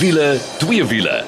Wiele, twee wiele.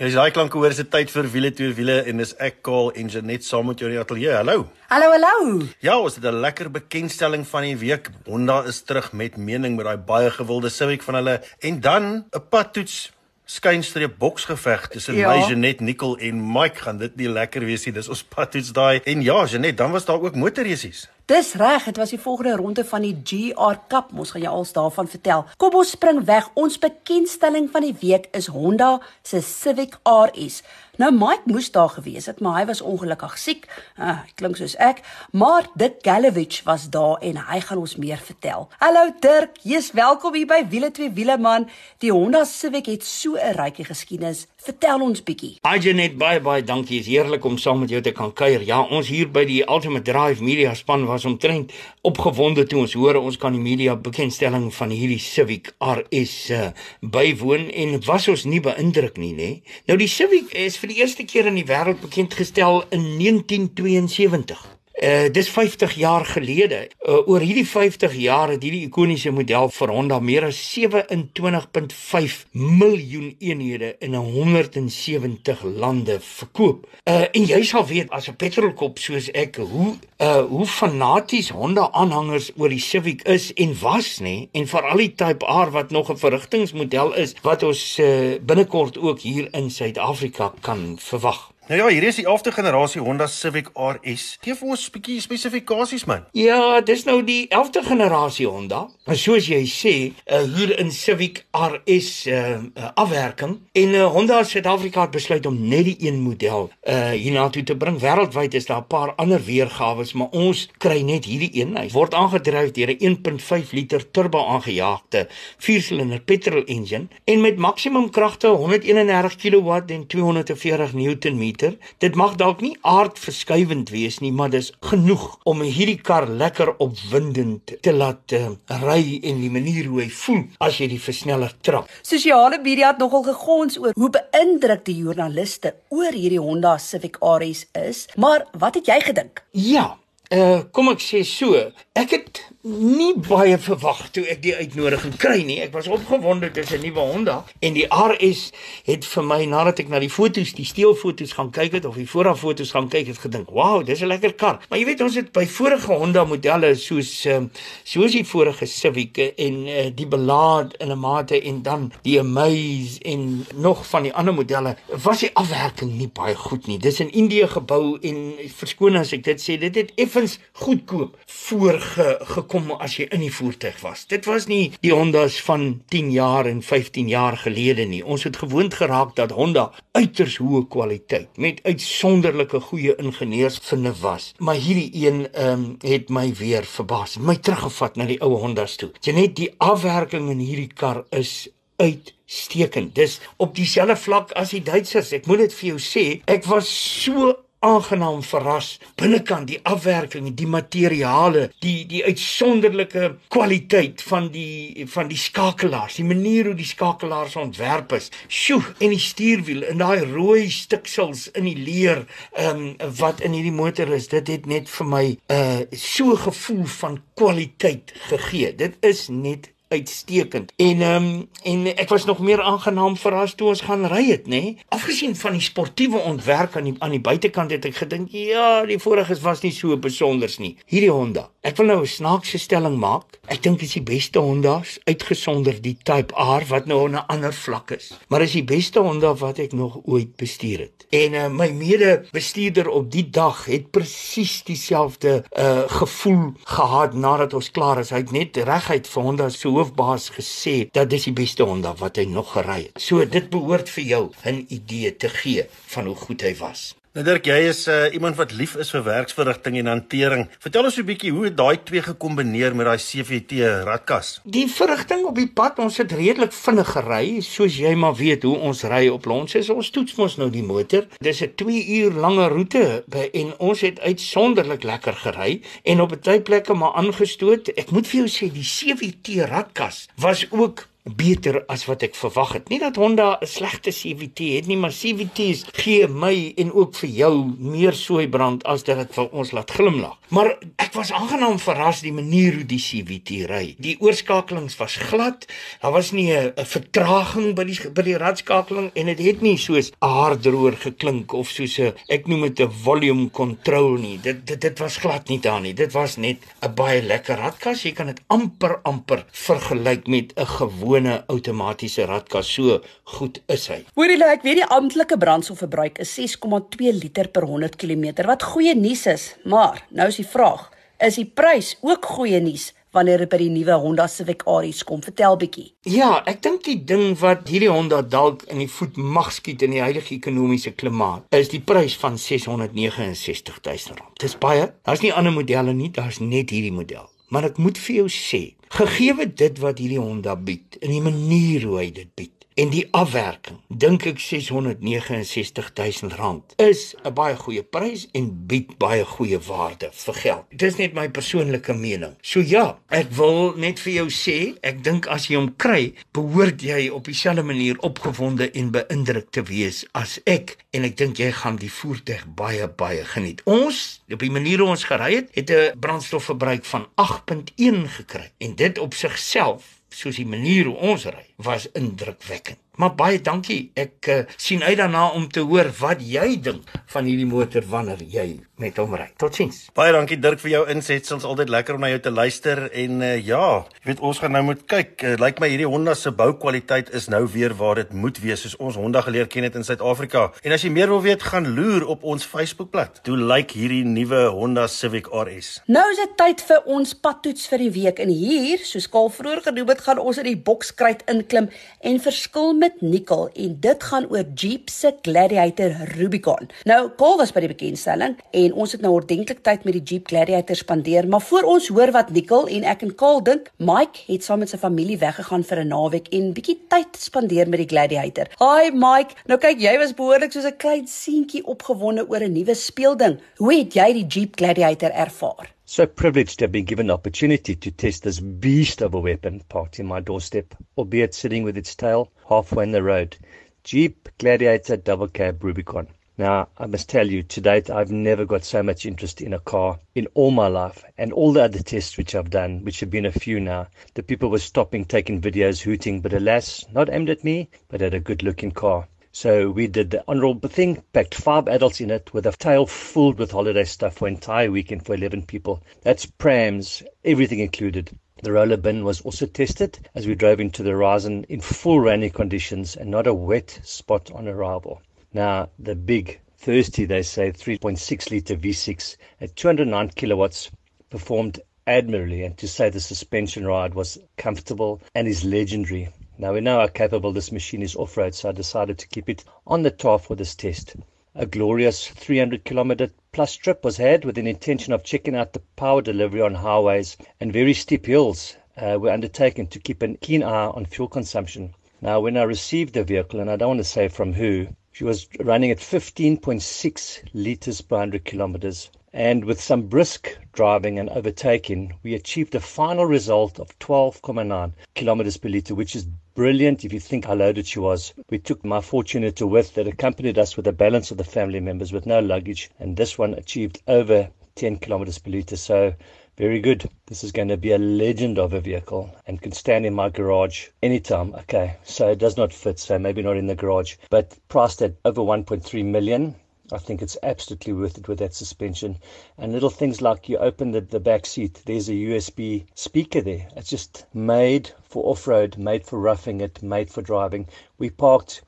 Dis daai klanke hoor is dit tyd vir wiele twee wiele en dis ek Kaal en Janet saam met jou in die ateljee. Hallo. Hallo, hallo. Ja, ons het 'n lekker bekendstelling van die week. Honda is terug met mening met daai baie gewilde Civic van hulle en dan 'n padtoets skynstreep boksgeveg tussen ja. my Janet Nicol en Mike gaan dit nie lekker wees nie. Dis ons padtoets daai. En ja, Janet, dan was daar ook motorresies. Dis reg, dit was die volgende ronde van die GR Cup. Ons gaan jou als daarvan vertel. Kom ons spring weg. Ons bekendstelling van die week is Honda se Civic RS. Nou Mike moes daar gewees het, maar hy was ongelukkig siek. Ah, klink soos ek. Maar Dick Gallavich was daar en hy gaan ons meer vertel. Hallo Dirk, jy's welkom hier by Wiele twee wiele man. Die Honda Civic het so 'n rykie geskiedenis. Vertel ons bietjie. Hi Janet, baie baie dankie. Is heerlik om saam met jou te kan kuier. Ja, ons hier by die Ultimate Drive Media span was omtrent opgewonde toe ons hoor ons kan die media bekendstelling van hierdie Civic RS uh, bywoon en was ons nie beïndruk nie, nê? Nou die Civic is vir die eerste keer in die wêreld bekend gestel in 1972. Uh dis 50 jaar gelede. Uh, oor hierdie 50 jaar het hierdie ikoniese model vir Honda meer as 27.5 miljoen eenhede in 170 lande verkoop. Uh en jy sal weet as 'n petrolkop soos ek hoe uh hoe fanaties Honda aanhangers oor die Civic is en was nê en vir al die Type R wat nog 'n verrigtingmodel is wat ons uh binnekort ook hier in Suid-Afrika kan verwag. Nou ja, hier is die 11de generasie Honda Civic RS. Gee vir ons 'n bietjie spesifikasies man. Ja, dis nou die 11de generasie Honda. Maar soos jy sê, uh, hier in Civic RS uh, uh, afwerking en uh, Honda Suid-Afrika het besluit om net die een model uh, hiernatoe te bring. Wêreldwyd is daar 'n paar ander weergawe, maar ons kry net hierdie een. Hy word aangedryf deur 'n 1.5 liter turbo aangejaagde 4-silinder petrol engine en met maksimum kragte 131 kW en 240 Nm liter. Dit mag dalk nie aardverskuivend wees nie, maar dis genoeg om hierdie kar lekker opwindend te laat uh, ry en die manier hoe hy voel as jy die versneller trap. Sosiale media het nogal gegons oor hoe beïndruk die joernaliste oor hierdie Honda Civic RS is, maar wat het jy gedink? Ja, uh, kom ek sê so, ek het nie baie verwag toe ek die uitnodiging kry nie. Ek was opgewonde dis 'n nuwe Honda en die RS het vir my nadat ek na die foto's, die steelfoto's gaan kyk het of die vooraffoto's gaan kyk het gedink, "Wow, dis 'n lekker kar." Maar jy weet ons het by vorige Honda modelle soos um, soos die vorige Civic en uh, die Ballade in 'n mate en dan die Amaze en nog van die ander modelle was die afwerking nie baie goed nie. Dis in Indië gebou en verskoon as ek dit sê, dit het effens goedkoop voorge kom as jy in die voertuig was. Dit was nie die Hondas van 10 jaar en 15 jaar gelede nie. Ons het gewoond geraak dat Honda uiters hoë kwaliteit met uitsonderlike goeie ingenieursvinde was. Maar hierdie een ehm um, het my weer verbaas. My teruggevat na die ou Hondas toe. Jy net die afwerking in hierdie kar is uitstekend. Dis op dieselfde vlak as die Duitsers. Ek moet dit vir jou sê, ek was so aangenaam verras binnekant die afwerking die materiale die die uitsonderlike kwaliteit van die van die skakelaars die manier hoe die skakelaars ontwerp is. Sjoe en die stuurwiel en daai rooi stiksels in die leer um, wat in hierdie motor is dit het net vir my 'n uh, so gevoel van kwaliteit gegee. Dit is net uitstekend. En ehm um, en ek was nog meer aangenaam verras toe ons gaan ry het, nê? Nee? Afgesien van die sportiewe ontwerp aan die aan die buitekant het ek gedink, ja, die voriges was nie so besonders nie. Hierdie Honda. Ek wil nou 'n snaakse stelling maak. Ek dink dit is die beste Honda's uitgesonder die Type R wat nou op 'n ander vlak is. Maar is die beste Honda wat ek nog ooit bestuur het. En uh, my mede bestuurder op die dag het presies dieselfde uh gevoel gehad nadat ons klaar is. Hy het net reguit vir Honda so hoofbaas gesê dat dis die beste Honda wat hy nog gery het. So dit behoort vir jou 'n idee te gee van hoe goed hy was. Dirk, jy is uh, iemand wat lief is vir werksverrigting en hantering. Vertel ons 'n bietjie hoe daai twee gekombineer met daai CVT radkas. Die verrigting op die pad, ons het redelik vinnig gery, soos jy maar weet hoe ons ry op ons is. Ons toets mos nou die motor. Dis 'n 2 uur lange roete en ons het uitsonderlik lekker gery en op baie plekke maar aangestoot. Ek moet vir jou sê die CVT radkas was ook beter as wat ek verwag het. Nie dat Honda 'n slegte CVT het nie, maar CVT's gee my en ook vir jou meer soeibrand as dit dit vir ons laat glimlag. Maar ek was aangenaam verras die manier hoe die CVT ry. Die oorskakelings was glad. Daar was nie 'n vertraging by die by die radskakeling en dit het, het nie soos 'n harddroër geklink of soos 'n ek noem dit 'n volume control nie. Dit dit dit was glad nie daar nie. Dit was net 'n baie lekker radkas. Jy kan dit amper amper vergelyk met 'n gewone outomatiese radkas. So goed is hy. Hoorie, ek weet die amptelike brandstofverbruik is 6,2 liter per 100 km wat goeie nuus is, maar nou is die vraag, is die prys ook goeie nuus? wanneer dit by die nuwe Honda Civic Aries kom. Vertel bietjie. Ja, ek dink die ding wat hierdie Honda dalk in die voet mag skiet in die huidige ekonomiese klimaat, is die prys van 669 000 rand. Dis baie. Daar's nie ander modelle nie, daar's net hierdie model. Maar ek moet vir jou sê, gegee dit wat hierdie Honda bied en die manier hoe hy dit bied, en die afwerking dink ek 669 000 rand is 'n baie goeie prys en bied baie goeie waarde vir geld. Dis net my persoonlike mening. So ja, ek wil net vir jou sê, ek dink as jy hom kry, behoort jy op dieselfde manier opgewonde en beïndruk te wees as ek en ek dink jy gaan die voertuig baie baie geniet. Ons, op die manier hoe ons gery het, het 'n brandstofverbruik van 8.1 gekry en dit op sigself soos die manier hoe ons ry was indrukwekkend. Maar baie dankie. Ek uh, sien uit daarna om te hoor wat jy dink van hierdie motor wanneer jy met hom ry. Totsiens. Baie dankie Dirk vir jou insetsels. Altyd lekker om na jou te luister en uh, ja, jy weet ons gaan nou moet kyk. Uh, Lyk like my hierdie Honda se boukwaliteit is nou weer waar dit moet wees soos ons Honda geleer ken het in Suid-Afrika. En as jy meer wil weet, gaan loer op ons Facebookblad. Hoe lyk like hierdie nuwe Honda Civic RS? Nou is dit tyd vir ons padtoets vir die week en hier, soos Kaal vroeër genoem het, gaan ons in die bokskruit inklim en verskil met Nicole en dit gaan oor Jeep se Gladiator Rubicon. Nou, Kaal was by die bekendstelling en ons het nou ordentlik tyd met die Jeep Gladiator spandeer, maar voor ons hoor wat Nicole en ek en Kaal dink, Mike het saam met sy familie weggegaan vir 'n naweek en bietjie tyd spandeer met die Gladiator. Hi Mike, nou kyk jy was behoorlik soos 'n klein seentjie opgewonde oor 'n nuwe speelding. Hoe het jy die Jeep Gladiator ervaar? So privileged to have been given an opportunity to test this beast of a weapon parked in my doorstep, albeit sitting with its tail halfway in the road. Jeep Gladiator Double Cab Rubicon. Now, I must tell you, to date, I've never got so much interest in a car in all my life. And all the other tests which I've done, which have been a few now, the people were stopping, taking videos, hooting, but alas, not aimed at me, but at a good looking car. So we did the honorable thing, packed five adults in it with a tail filled with holiday stuff for an entire weekend for 11 people. That's prams, everything included. The roller bin was also tested as we drove into the horizon in full rainy conditions and not a wet spot on arrival. Now, the big thirsty, they say, 3.6 litre V6 at 209 kilowatts performed admirably, and to say the suspension ride was comfortable and is legendary. Now we know how capable this machine is off road, so I decided to keep it on the tar for this test. A glorious 300 kilometer plus trip was had with an intention of checking out the power delivery on highways and very steep hills uh, were undertaken to keep a keen eye on fuel consumption. Now, when I received the vehicle, and I don't want to say from who, she was running at 15.6 litres per 100 kilometres. And with some brisk driving and overtaking, we achieved a final result of 12.9 kilometers per litre, which is brilliant if you think how loaded she was. We took my Fortunator with that accompanied us with the balance of the family members with no luggage, and this one achieved over 10 kilometers per litre. So very good. This is going to be a legend of a vehicle and can stand in my garage anytime. Okay, so it does not fit, so maybe not in the garage, but priced at over 1.3 million. I think it's absolutely worth it with that suspension. And little things like you open the, the back seat, there's a USB speaker there. It's just made for off road, made for roughing it, made for driving. We parked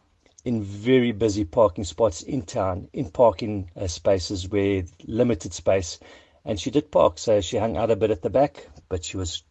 in very busy parking spots in town, in parking uh, spaces where limited space and she did park, so she hung out a bit at the back, but she was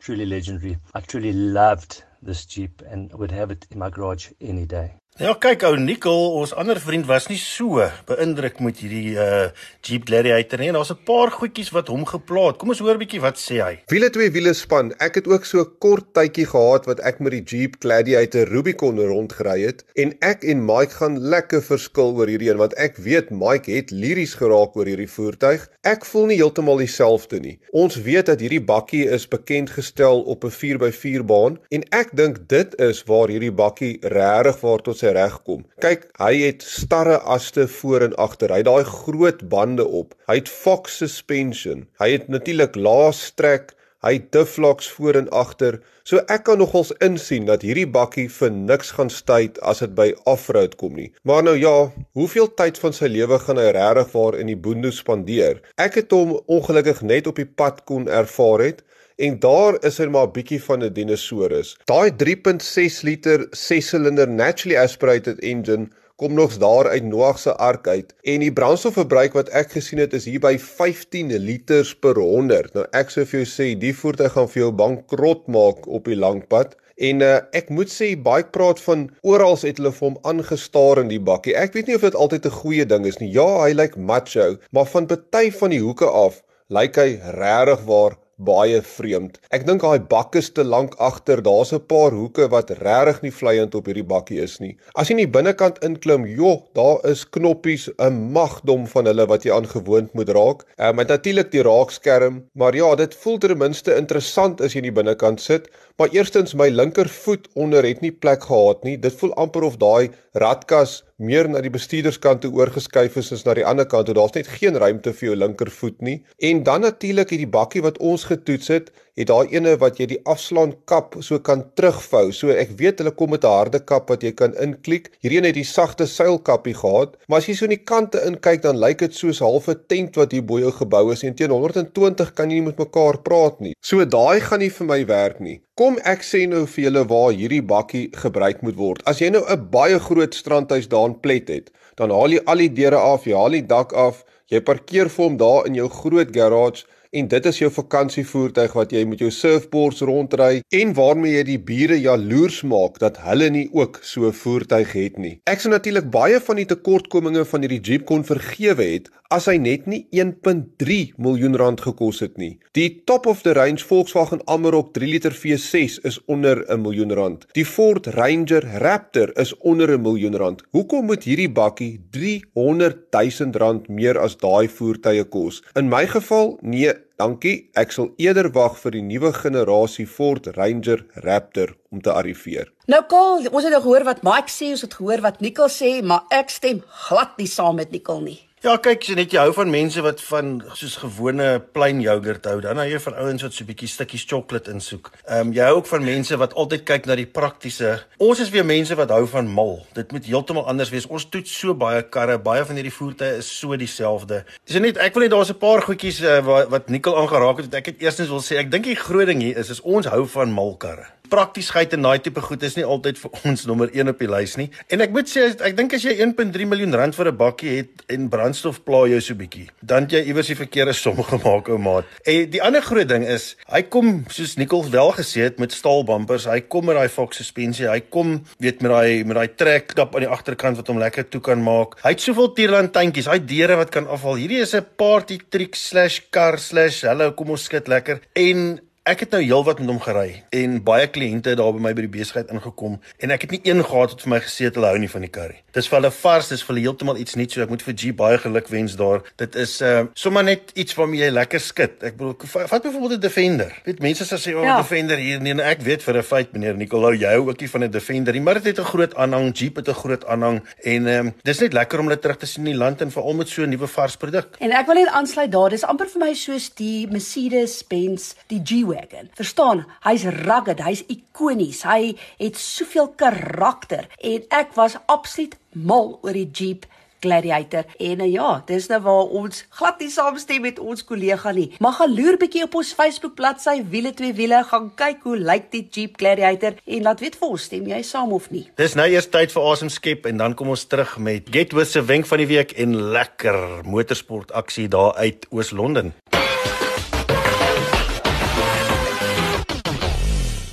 truly legendary. I truly loved this Jeep and would have it in my garage any day. Ja, kyk ou Nicole, ons ander vriend was nie so beïndruk met hierdie uh Jeep Gladiator nie. Daar's 'n paar goedjies wat hom geplaat. Kom ons hoor 'n bietjie wat sê hy. Wiele twee wiele span. Ek het ook so kort tydjie gehad wat ek met die Jeep Gladiator Rubicon rondgery het en ek en Mike gaan lekker verskil oor hierdie een want ek weet Mike het liries geraak oor hierdie voertuig. Ek voel nie heeltemal dieselfde nie. Ons weet dat hierdie bakkie is bekend gestel op 'n 4x4 baan en ek dink dit is waar hierdie bakkie regtig waar tot sy reg kom. Kyk, hy het starre aste voor en agter. Hy het daai groot bande op. Hy het Fox suspension. Hy het natuurlik laastrek. Hy het difflocks voor en agter. So ek kan nogals insien dat hierdie bakkie vir niks gaan stuit as dit by offroad kom nie. Maar nou ja, hoeveel tyd van sy lewe gaan hy regtig waar in die boonde spandeer? Ek het hom ongelukkig net op die pad kon ervaar het en daar is hy maar bietjie van 'n dinosourus. Daai 3.6 liter 6-silinder naturally aspirated engine kom nogs daar uit Noag se ark uit en die brandstofverbruik wat ek gesien het is hier by 15 liters per 100. Nou ek sou vir jou sê die voertuig gaan vir jou bankrot maak op die lang pad. En uh, ek moet sê baie praat van oral het hulle vir hom aangestaar in die bakkie. Ek weet nie of dit altyd 'n goeie ding is nie. Ja, hy lyk macho, maar van party van die hoeke af lyk hy regtig waar baie vreemd. Ek dink daai bak is te lank agter. Daar's 'n paar hoeke wat regtig nie vleiend op hierdie bakkie is nie. As jy in die binnekant inklim, joh, daar is knoppies, 'n magdom van hulle wat jy aangewoond moet raak. Ehm um, met natuurlik die raakskerm, maar ja, dit voel ten minste interessant as jy in die binnekant sit. Maar eerstens my linkervoet onder het nie plek gehad nie. Dit voel amper of daai ratkas meer na die bestuurderskant toe oorgeskuif is as na die ander kant. Daar's net geen ruimte vir jou linkervoet nie. En dan natuurlik hierdie bakkie wat ons getoets het, het daai ene wat jy die afslaan kap so kan terugvou. So ek weet hulle kom met 'n harde kap wat jy kan inklik. Hierdie een het die sagte seilkappie gehad, maar as jy so in die kante inkyk dan lyk dit soos half 'n tent wat hier bo jou gebou is en teen 120 kan jy nie met mekaar praat nie. So daai gaan nie vir my werk nie. Kom ek sê nou vir julle waar hierdie bakkie gebruik moet word. As jy nou 'n baie groot strandhuis daar Plet het, dan haal jy al die deure af, jy haal die dak af, jy parkeer vir hom daar in jou groot garage en dit is jou vakansievoertuig wat jy met jou surfboards rondry en waarmee jy die bure jaloers maak dat hulle nie ook so 'n voertuig het nie. Ek sou natuurlik baie van die tekortkominge van hierdie Jeep kon vergewe het as hy net nie 1.3 miljoen rand gekos het nie. Die top of the range Volkswagen Amarok 3 liter V6 is onder 'n miljoen rand. Die Ford Ranger Raptor is onder 'n miljoen rand. Hoekom moet hierdie bakkie 300 000 rand meer as daai voertuie kos? In my geval, nee, dankie. Ek sal eerder wag vir die nuwe generasie Ford Ranger Raptor om te arriveer. Nou Karl, ons het nou gehoor wat Mike sê, ons het gehoor wat Nicole sê, maar ek stem glad nie saam met Nicole nie. Ja, kyk, jy net jy hou van mense wat van soos gewone plain yoghurt hou. Dan hou jy van ouens wat so 'n bietjie stukkies sjokolade insoek. Ehm um, jy hou ook van mense wat altyd kyk na die praktiese. Ons is weer mense wat hou van mal. Dit moet heeltemal anders wees. Ons toets so baie karre, baie van hierdie voertuie is so dieselfde. Dis net ek wil net daar's 'n paar goedjies uh, wat wat Nicole aangeraak het ek het eerstens wil sê. Ek dink die groot ding hier is is ons hou van mal karre praktiesheid en daai tipe goed is nie altyd vir ons nommer 1 op die lys nie. En ek moet sê ek dink as jy 1.3 miljoen rand vir 'n bakkie het en brandstof pla jou so bietjie, dan jy iewers die verkeerde som gemaak ou maat. En die ander groot ding is, hy kom soos Nicole wel gesê het met staal bumpers, hy kom met daai Fox suspensie, hy kom weet met daai met daai trek knap aan die agterkant wat hom lekker toe kan maak. Hy het soveel tierland tandjies, hy deure wat kan afval. Hierdie is 'n party trick/car/hallo kom ons skit lekker. En Ek het nou heelwat met hom gery en baie kliënte daar by my by die besigheid ingekom en ek het nie een gehad wat vir my gesê het hulle hou nie van die karry. Dis vir hulle vars, dis vir hulle heeltemal iets nuuts, so ek moet vir G baie geluk wens daar. Dit is uh sommer net iets waarmee jy lekker skit. Ek bedoel, vat byvoorbeeld 'n Defender. Weet mense sê o, oh, ja. Defender hier nee, ek weet vir 'n feit meneer Nicolou, jy hou ookie van 'n Defender, nie, maar dit het 'n groot aanhang, Jeep het 'n groot aanhang en ehm um, dis net lekker om hulle terug te sien in die land en veral met so 'n nuwe vars produk. En ek wil net aansluit daar, dis amper vir my soos die Mercedes-Benz, die G Wagon. Verstaan, hy's rugged, hy's ikonies. Hy het soveel karakter en ek was absoluut mal oor die Jeep Gladiator. En uh, ja, dis nou waar ons glad nie saamstem met ons kollega nie. Maar gaan loer bietjie op ons Facebook bladsy Wiele twee wiele, gaan kyk hoe lyk die Jeep Gladiator en laat weet vir ons stem jy saam of nie. Dis nou eers tyd vir asem skep en dan kom ons terug met Getwith se wenk van die week en lekker motorsport aksie daar uit Oos-London.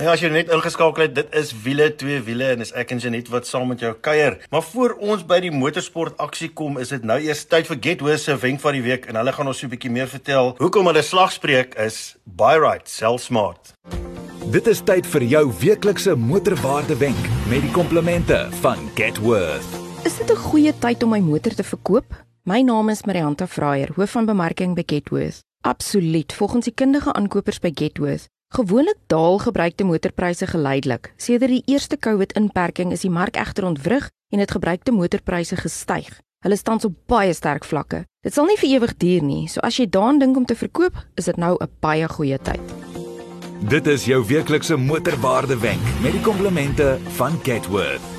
Nou as jy net ingeskakel het, dit is wiele twee wiele en dis ek en Janet wat saam met jou kuier. Maar voor ons by die motorsport aksie kom, is dit nou eers tyd vir Getway se wenk van die week en hulle gaan ons so 'n bietjie meer vertel hoekom hulle slagspreuk is buy right, sell smart. Dit is tyd vir jou weeklikse motorwaarde wenk met die komplemente van Getworth. Is dit 'n goeie tyd om my motor te verkoop? My naam is Marianta Fraier, hoof van bemarking by Getworth. Absoluut, volgens die kundige aankopers by Getworth. Gewoonlik daal gebruikte motorpryse geleidelik. Sedert die eerste COVID-inperking is die mark egter ontwrig en het gebruikte motorpryse gestyg. Hulle staan op baie sterk vlakke. Dit sal nie vir ewig duur nie, so as jy daaraan dink om te verkoop, is dit nou 'n baie goeie tyd. Dit is jou weeklikse motorwaarde wenk met die komplemente van Getworth.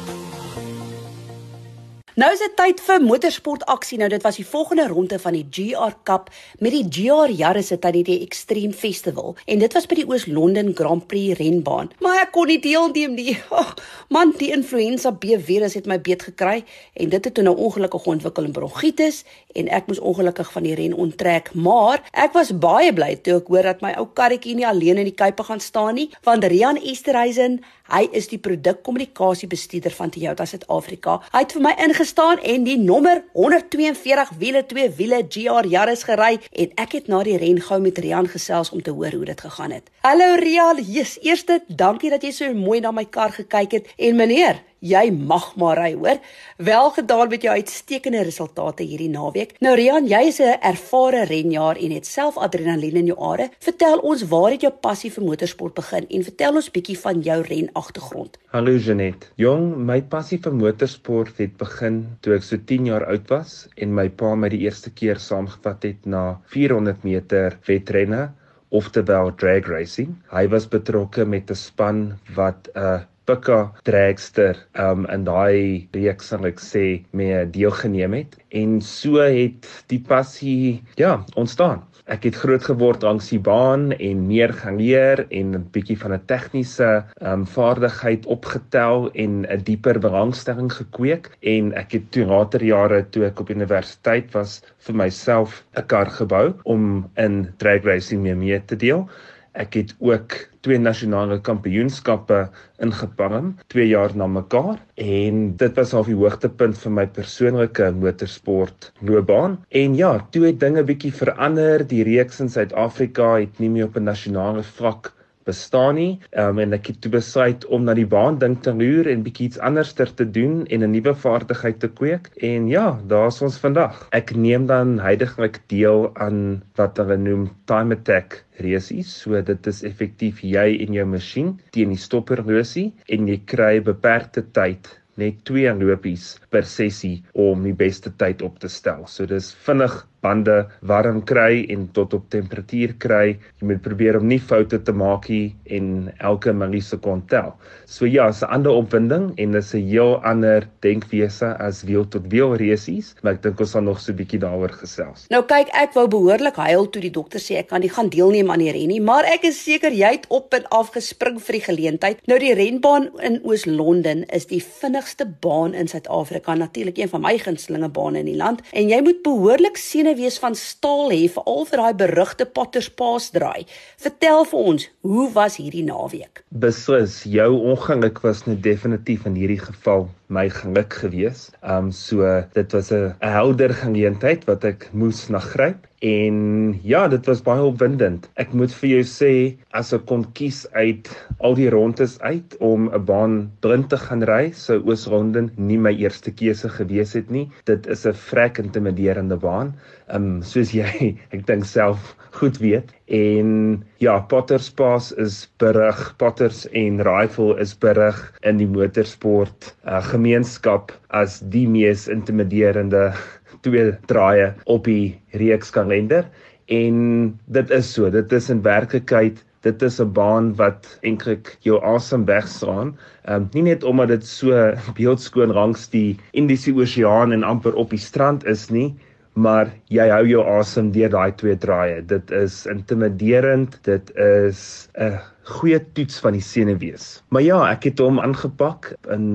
Nou is dit tyd vir motorsport aksie. Nou dit was die volgende ronde van die GR Cup met die GR Yaris se tydens die Extreme Festival en dit was by die Oos-London Grand Prix renbaan. Maar ek kon nie deelneem nie. Oh, man, die influenza B virus het my beet gekry en dit het toe nou ongelukkig ontwikkel in bronchitis en ek moes ongelukkig van die ren onttrek. Maar ek was baie bly toe ek hoor dat my ou karretjie nie alleen in die kuipe gaan staan nie, want Rian Esterhuizen, hy is die produkkommunikasiebestuurder van Toyota Suid-Afrika. Hy het vir my ingestaan en die nommer 142 wiele twee wiele GR Yaris gery en ek het na die ren gou met Rian gesels om te hoor hoe dit gegaan het. Hallo Rian, yes, eerste dankie dat jy so mooi na my kar gekyk het en meneer Jy mag maar ry, hoor. Wel gedaan met jou uitstekende resultate hierdie naweek. Nou Rian, jy is 'n ervare renjaer en het self adrenalien in jou are. Vertel ons waar het jou passie vir motorsport begin en vertel ons bietjie van jou ren agtergrond. Hallo Janet. Jong, my passie vir motorsport het begin toe ek so 10 jaar oud was en my pa my die eerste keer saamgevat het na 400 meter wedrenne oftewel drag racing. Hy was betrokke met 'n span wat 'n uh, Pikka dragster um in daai reeks sal ek sê mee deelgeneem het en so het die passie ja ontstaan. Ek het groot geword langs die baan en meer gaan leer en 'n bietjie van 'n tegniese um vaardigheid opgetel en 'n dieper belangstelling gekweek en ek het toe later jare toe ek op universiteit was vir myself 'n kar gebou om in drag racing mee mee te deel. Ek het ook twee nasionale kampioenskappe ingepalm, 2 jaar na mekaar en dit was al die hoogtepunt vir my persoonlike motorsport loopbaan. En ja, toe het dinge bietjie verander. Die reeks in Suid-Afrika het nie meer op 'n nasionale vlak bestaan nie. Um, en ek het toe besluit om na die baan dink te loer en bietjie iets anderster te doen en 'n nuwe vaardigheid te kweek. En ja, daar's ons vandag. Ek neem dan heidaglik deel aan wat hulle noem time attack races. So dit is effektief jy en jou masjien teen die stopperlosie en jy kry beperkte tyd net twee lopies per sessie om die beste tyd op te stel. So dis vinnig bande warm kry en tot op temperatuur kry. Jy moet probeer om nie foute te maak nie en elke millisekond tel. So ja, is 'n ander opwinding en dis 'n heel ander denkwese as wiel tot wiel resies, maar ek dink ons sal nog so 'n bietjie daaroor gesels. Nou kyk, ek wou behoorlik huil toe die dokter sê ek kan nie gaan deelneem aan die ren nie, maar ek is seker jy het op en af gespring vir die geleentheid. Nou die renbaan in Oos-London is die vinnigste baan in Suid-Afrika, natuurlik een van my gunstelinge bane in die land en jy moet behoorlik sien wees van staal hê veral vir daai berugte Potters Pass draai. Vertel vir ons, hoe was hierdie naweek? Beslis, jou ongeluk was net definitief in hierdie geval my geluk gewees. Um so dit was 'n helder geleentheid wat ek moes nagryp en ja, dit was baie opwindend. Ek moet vir jou sê as ek kon kies uit al die rondes uit om 'n baan blind te gaan ry, sou Oos-London nie my eerste keuse gewees het nie. Dit is 'n vrek intimiderende baan. Um soos jy ek dink self goed weet en ja Potters Pass is berig Potters en Rifle is berig in die motorsport uh, gemeenskap as die mees intimiderende twee draaie op die reeks kalender en dit is so dit is in werklikheid dit is 'n baan wat eintlik jou asem wegslaan. Ehm um, nie net omdat dit so beeldskoon langs die Indiese Oseaan en amper op die strand is nie, maar jy hou jou asem deur daai twee draaie. Dit is intimiderend. Dit is 'n goeie toets van die senuwees. Maar ja, ek het hom aangepak in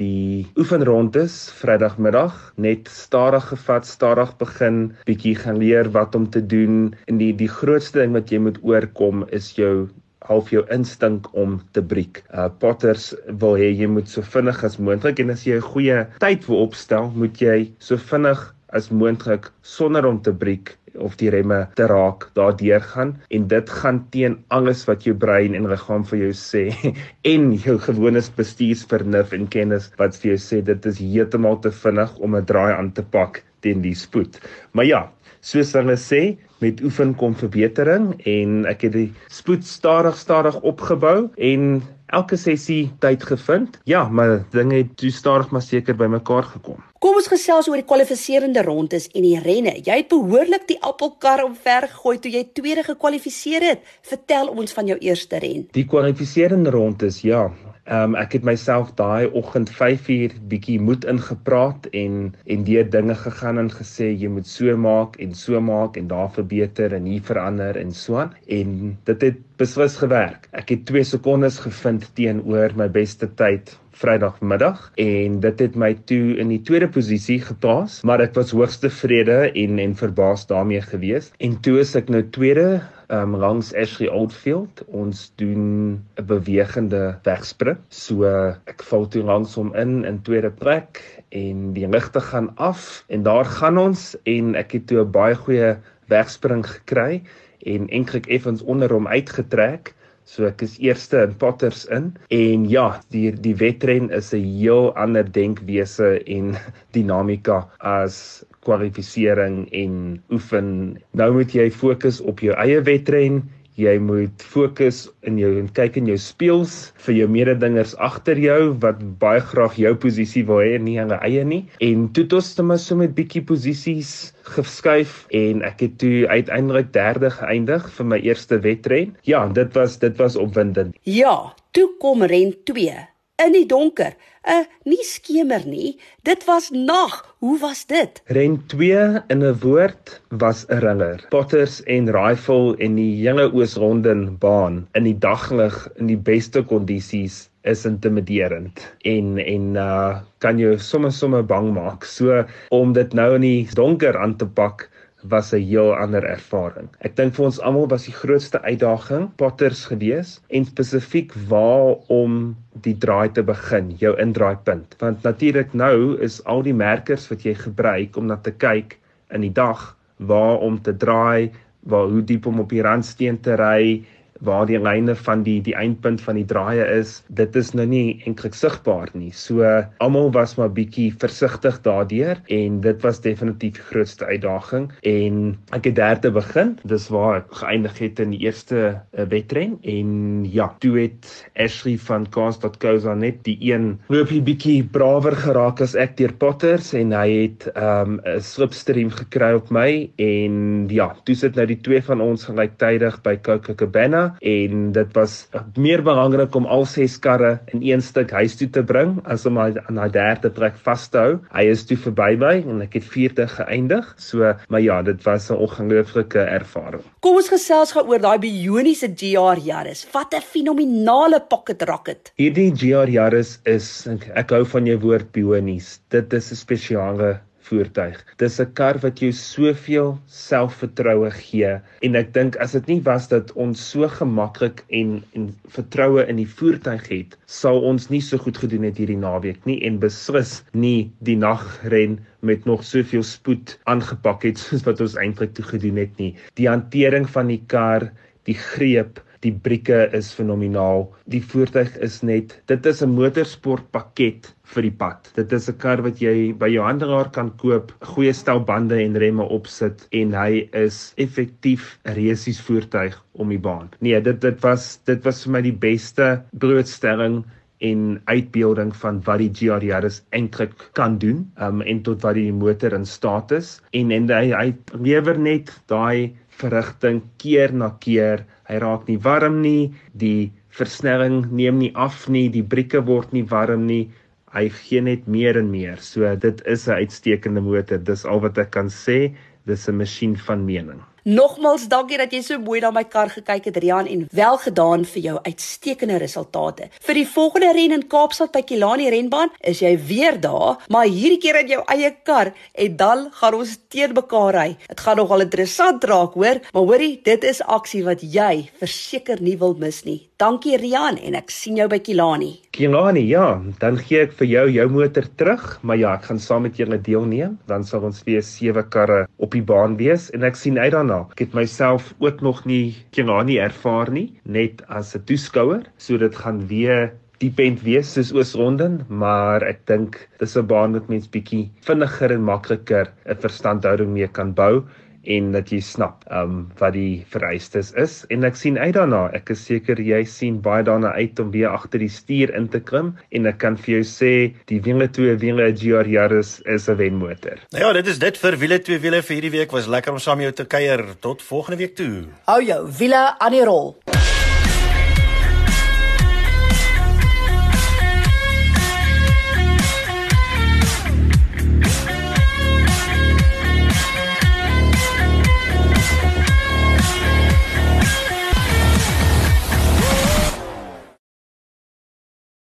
die oefenrondes Vrydagmiddag, net stadig gevat, stadig begin, bietjie gaan leer wat om te doen. En die die grootste ding wat jy moet oorkom is jou half jou instink om te breek. Uh Potters wil hê jy moet so vinnig as moontlik en as jy 'n goeie tyd wil opstel, moet jy so vinnig as moontlik sonder om te breek of die remme te raak daardeur gaan en dit gaan teen alles wat jou brein en liggaam vir jou sê en jou gewone bestuursvernuf en kennis wat vir jou sê dit is heeltemal te vinnig om 'n draai aan te pak teen die spoed. Maar ja, soos hulle sê, met oefen kom verbetering en ek het die spoed stadig stadig opgebou en elke sessie tyd gevind. Ja, maar dinge het toe stadig maar seker bymekaar gekom. Kom ons gesels oor die kwalifiserende rondes en die renne. Jy het behoorlik die appelkar omver gegooi toe jy tweede gekwalifiseer het. Vertel ons van jou eerste ren. Die kwalifiserende rondes, ja. Ehm um, ek het myself daai oggend 5uur bietjie moed ingepraat en en deur dinge gegaan en gesê jy moet so maak en so maak en daar verbeter en hier verander en so aan en dit het beslis gewerk. Ek het 2 sekondes gevind teenoor my beste tyd Vrydagmiddag en dit het my toe in die tweede posisie geplaas, maar ek was hoogs tevrede en en verbaas daarmee gewees. En toe is ek nou tweede um, langs Ashley Oldfield. Ons doen 'n bewegende wegspring. So ek val toe langs hom in in tweede plek en die ligte gaan af en daar gaan ons en ek het toe 'n baie goeie wegspring gekry en eintlik effens onder hom uitgetrek. So ek is eerste in Potters in en ja, die die wetren is 'n heel ander denkwese en dinamika as kwalifisering en oefen. Nou moet jy fokus op jou eie wetren Jy moet fokus in jou en kyk in jou speels vir jou mededingers agter jou wat baie graag jou posisie wil hê nie hulle eie nie. En toe het ons net maar so met bietjie posisies geskuif en ek het toe uiteindelik derde geëindig vir my eerste wedren. Ja, dit was dit was opwindend. Ja, toe kom ren 2 in die donker. 'n uh, nie skemer nie. Dit was nag. Hoe was dit? Ren 2 in 'n woord was 'n ringer. Potters en rifle en die hele Oos-Rondon baan in die daglig in die beste kondisies is intimiderend en en uh kan jou sommer sommer bang maak. So om dit nou in die donker aan te pak was 'n heel ander ervaring. Ek dink vir ons almal was die grootste uitdaging Potters gewees en spesifiek waar om die draai te begin, jou indraaipunt. Want natuurlik nou is al die merkers wat jy gebruik om na te kyk in die dag waar om te draai, waar hoe diep om op die randsteen te ry, waar die lyne van die die eindpunt van die draaie is, dit is nou nie eintlik sigbaar nie. So almal was maar bietjie versigtig daardeur en dit was definitief die grootste uitdaging en ek het derde begin. Dis waar ek geëindig het in die eerste uh, wedren en ja, toe het Ashley van Cars.co.za net die een loopie bietjie brawer geraak as ek deur Potters en hy het 'n um, slipstream gekry op my en ja, toe sit nou die twee van ons gelyktydig by Copacabana en dit was meer belangrik om al ses karre in een stuk huis toe te bring as om aan daai derde trek vas te hou. Hy is toe verby my en ek het vierde geëindig. So, maar ja, dit was 'n ongelooflike ervaring. Kom ons gesels gou oor daai bioniese GR Yaris. Wat 'n fenominale pocket rocket. Hierdie GR Yaris is ek, ek hou van jou woord bionies. Dit is 'n spesiale voertuig. Dis 'n kar wat jou soveel selfvertroue gee en ek dink as dit nie was dat ons so gemaklik en en vertroue in die voertuig het, sal ons nie so goed gedoen het hierdie naweek nie en beslis nie die nagren met nog soveel spoed aangepak het soos wat ons eintlik toe gedoen het nie. Die hantering van die kar, die greep Die brieke is fenomenaal. Die voertuig is net, dit is 'n motorsportpakket vir die pad. Dit is 'n kar wat jy by jou handelaar kan koop, goeie stel bande en remme opsit en hy is effektief 'n resies voertuig om die baan. Nee, dit dit was dit was vir my die beste blootstelling en uitbeelding van wat die GR Yaris eintlik kan doen um, en tot wat die motor in staat is en en hy hy lewer net daai verrigting keer na keer. Hy raak nie warm nie, die versnelling neem nie af nie, die brieke word nie warm nie. Hy gee net meer en meer. So dit is 'n uitstekende motor. Dis al wat ek kan sê. Dis 'n masjien van mening. Nogmals dankie dat jy so mooi na my kar gekyk het Rian en wel gedaan vir jou uitstekende resultate. Vir die volgende ren in Kaapstad by Kilani renbaan is jy weer daar, maar hierdie keer in jou eie kar en dan gaan ons teen mekaar ry. Dit gaan nogal interessant raak, hoor, maar hoorie, dit is aksie wat jy verseker nie wil mis nie. Dankie Rian en ek sien jou by Kilani. Kilani, ja, dan gee ek vir jou jou motor terug, maar ja, ek gaan saam met julle deelneem. Dan sal ons weer sewe karre op die baan wees en ek sien uit daarna. Ek het myself ook nog nie Kingani ervaar nie, net as 'n toeskouer, so dit gaan weer diepend wees soos Oosronden, maar ek dink dis 'n baan wat mens bietjie vinniger en makliker 'n verstandhouding mee kan bou en dat jy snap um wat die vereistes is en ek sien uit daarna ek is seker jy sien baie daarna uit om weer agter die stuur in te klim en ek kan vir jou sê die wiele twee wiele GR Yaris is 'n wenmotor. Nou ja, dit is dit vir wiele twee wiele vir hierdie week was lekker om saam met jou te kuier tot volgende week toe. Hou jou wiele aan die rol.